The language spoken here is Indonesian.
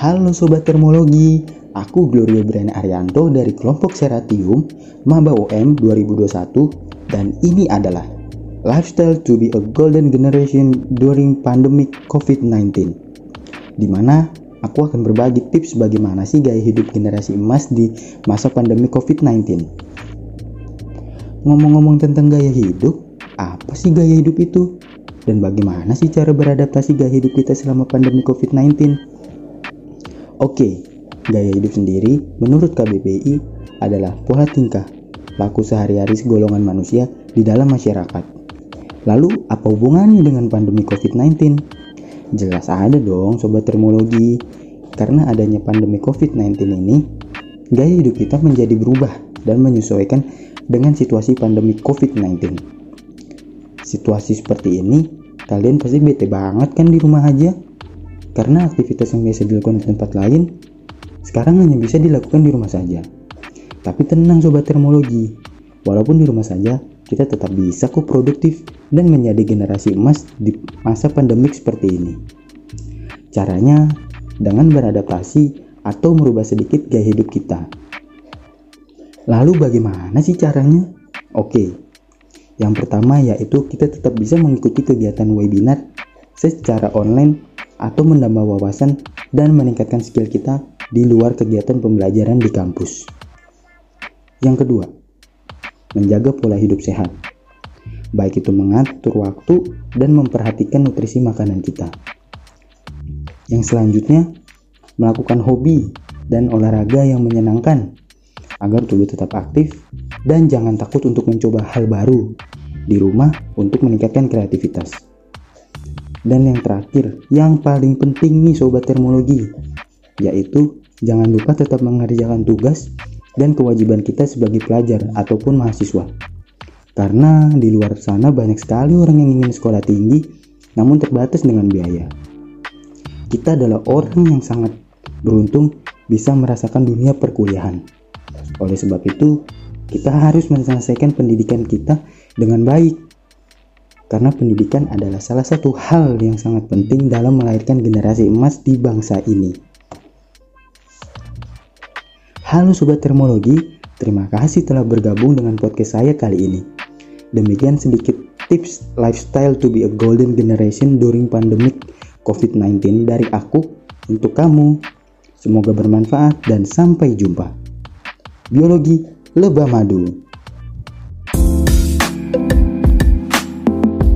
Halo Sobat Termologi, aku Gloria Briana Arianto dari kelompok Seratium Maba UM 2021 dan ini adalah Lifestyle to be a Golden Generation during Pandemic COVID-19 di mana aku akan berbagi tips bagaimana sih gaya hidup generasi emas di masa pandemi COVID-19. Ngomong-ngomong tentang gaya hidup, apa sih gaya hidup itu? Dan bagaimana sih cara beradaptasi gaya hidup kita selama pandemi COVID-19? Oke, gaya hidup sendiri menurut KBBI adalah pola tingkah, laku sehari-hari segolongan manusia di dalam masyarakat. Lalu, apa hubungannya dengan pandemi COVID-19? Jelas ada dong sobat termologi. Karena adanya pandemi COVID-19 ini, gaya hidup kita menjadi berubah dan menyesuaikan dengan situasi pandemi COVID-19. Situasi seperti ini, kalian pasti bete banget kan di rumah aja? Karena aktivitas yang biasa dilakukan di tempat lain, sekarang hanya bisa dilakukan di rumah saja. Tapi tenang sobat termologi, walaupun di rumah saja, kita tetap bisa kok produktif dan menjadi generasi emas di masa pandemik seperti ini. Caranya dengan beradaptasi atau merubah sedikit gaya hidup kita. Lalu bagaimana sih caranya? Oke, yang pertama yaitu kita tetap bisa mengikuti kegiatan webinar secara online atau menambah wawasan dan meningkatkan skill kita di luar kegiatan pembelajaran di kampus. Yang kedua, menjaga pola hidup sehat. Baik itu mengatur waktu dan memperhatikan nutrisi makanan kita. Yang selanjutnya, melakukan hobi dan olahraga yang menyenangkan agar tubuh tetap aktif dan jangan takut untuk mencoba hal baru di rumah untuk meningkatkan kreativitas. Dan yang terakhir, yang paling penting nih sobat termologi, yaitu jangan lupa tetap mengerjakan tugas dan kewajiban kita sebagai pelajar ataupun mahasiswa. Karena di luar sana banyak sekali orang yang ingin sekolah tinggi namun terbatas dengan biaya. Kita adalah orang yang sangat beruntung bisa merasakan dunia perkuliahan. Oleh sebab itu, kita harus menyelesaikan pendidikan kita dengan baik karena pendidikan adalah salah satu hal yang sangat penting dalam melahirkan generasi emas di bangsa ini. Halo Sobat Termologi, terima kasih telah bergabung dengan podcast saya kali ini. Demikian sedikit tips lifestyle to be a golden generation during pandemic COVID-19 dari aku untuk kamu. Semoga bermanfaat dan sampai jumpa. Biologi Lebah Madu